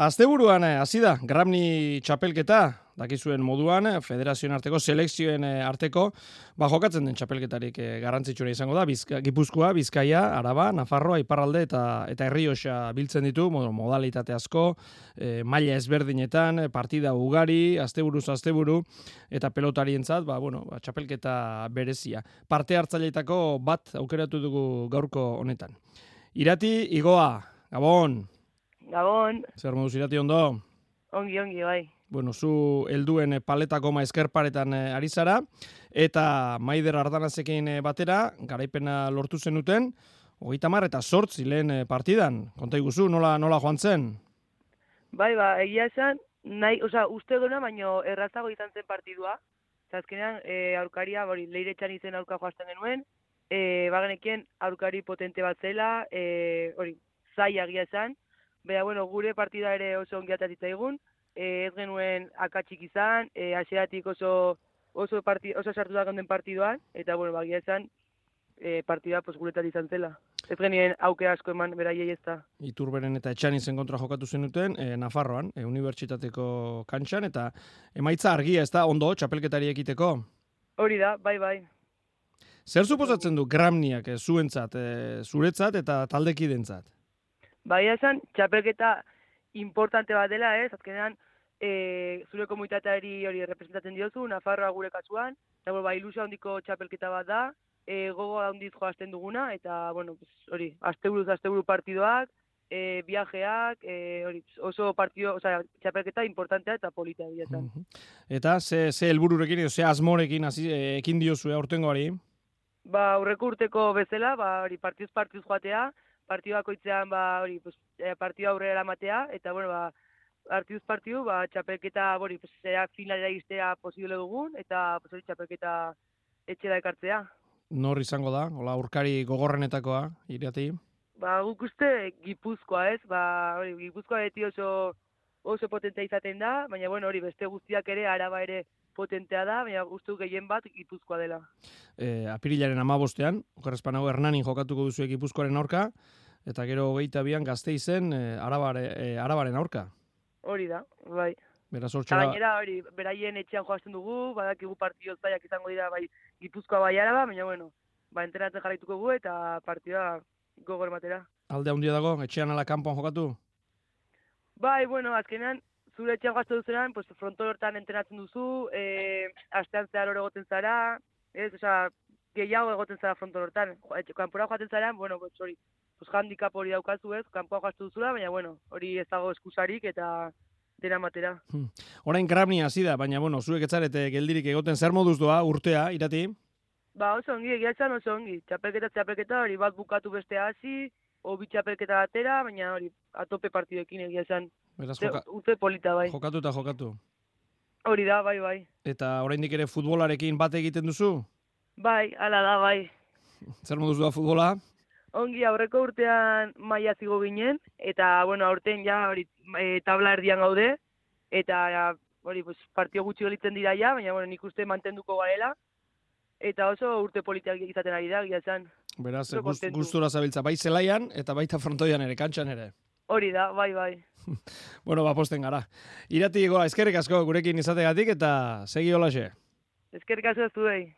Asteburuan eh, hasi da Gramni txapelketa, dakizuen moduan, eh, federazioen arteko, selekzioen eh, arteko, ba jokatzen den txapelketarik garrantzitsuna izango da, Bizka, Gipuzkoa, Bizkaia, Araba, Nafarroa, Iparralde eta eta Herrioxa biltzen ditu, modalitate asko, e, maila ezberdinetan, partida ugari, asteburuz asteburu eta pelotarientzat, ba bueno, ba, txapelketa berezia. Parte hartzaileetako bat aukeratu dugu gaurko honetan. Irati, Igoa, Gabon. Gabon. Zer moduz irati ondo? Ongi, ongi, bai. Bueno, zu helduen paletako ma eskerparetan eh, ari zara, eta maider ardanazekin eh, batera, garaipena lortu zenuten, hogeita mar eta sortzi lehen eh, partidan. Konta iguzu, nola, nola joan zen? Bai, ba, egia esan, nahi, oza, uste duna, baino errazago izan zen partidua. Zazkenean, e, aurkaria, hori, leire izen aurka joazten genuen, e, bagenekien aurkari potente bat zela, e, hori, zai agia esan, Bera, bueno, gure partida ere oso ongiatat egun, e, ez genuen akatsik izan, e, asiatik oso oso, parti, oso sartu da den partiduan, eta, bueno, bagia esan, e, partida pues, guretat izan zela. Ez genien auke asko eman, bera, ez da. Iturberen eta etxan izen kontra jokatu zenuten, e, Nafarroan, e, unibertsitateko kantxan, eta emaitza argia, ez da, ondo, txapelketari ekiteko? Hori da, bai, bai. Zer suposatzen du gramniak e, zuentzat, e, zuretzat eta taldekidentzat? Bai esan, txapelketa importante bat dela, ez, azkenean, e, zure komunitateari hori representatzen diozu, Nafarroa gure kasuan, eta bai, ilusio handiko txapelketa bat da, e, gogo handiz joazten duguna, eta, bueno, hori, asteburuz, asteburu partidoak, e, viajeak, e, hori, oso partido, oza, txapelketa importantea eta polita egia Eta, ze, ze elbururekin, edo, ze asmorekin, hasi, ekin diozu, aurtengo hori? Ba, aurreko urteko bezala, ba, hori, partiduz partiduz joatea, partidu bakoitzean ba hori pues e, partidu aurrera eramatea eta bueno ba partiduz partidu ba chapelketa hori pues sea finalera istea posible dugun eta pues hori chapelketa etxera ekartzea. Nor izango da? Hola urkari gogorrenetakoa irati Ba guk uste Gipuzkoa ez? Ba hori Gipuzkoa beti oso oso potentea izaten da baina bueno hori beste guztiak ere araba ere potentea da, baina guztu gehien bat Gipuzkoa dela. E, apirilaren amabostean, okarrezpan hau Hernanin jokatuko duzu Gipuzkoaren aurka, eta gero hogeita bian gazte izen e, arabare, e, arabaren aurka. Hori da, bai. Beraz hortxora... Gainera hori, beraien etxean joazten dugu, badakigu partio zaiak izango dira bai Gipuzkoa bai araba, baina bueno, ba entrenatzen jarraituko gu eta partida gogor matera. Alde handia dago, etxean ala kanpoan jokatu? Bai, bueno, azkenean, zure etxean joazte duzunean, pues, frontoi hortan entrenatzen duzu, e, astean zehar hori egoten zara, ez, oza, gehiago egoten zara frontoi hortan. Kanpura joaten zara, bueno, pues, hori, pues, handikap hori daukazu ez, kanpoa joazte duzula, baina, bueno, hori ez dago eskusarik eta dena matera. Hmm. Orain grabnia hasi da, baina, bueno, zuek etzarete geldirik egoten zer moduz doa, urtea, irati? Ba, oso ongi, egia oso ongi. Txapelketa, txapelketa, hori bat bukatu beste hasi, obi txapelketa batera, baina hori, atope partidekin egia esan. Beraz, joka... Uze polita, bai. Jokatu eta jokatu. Hori da, bai, bai. Eta oraindik ere futbolarekin bat egiten duzu? Bai, ala da, bai. Zer moduz da futbola? Ongi, aurreko urtean maia zigo ginen, eta, bueno, aurten ja, hori, e, tabla erdian gaude, eta, hori, pues, partio gutxi gelitzen dira ja, baina, bueno, nik uste mantenduko garela, eta oso urte politiak izaten ari da, gira zan. Beraz, gustura zabiltza, bai zelaian, eta baita frontoian ere, kantxan ere. Hori da, bai, bai. bueno, ba, posten gara. Irati, goa, eskerrik asko gurekin izategatik eta segi hola xe. Eskerrik asko ez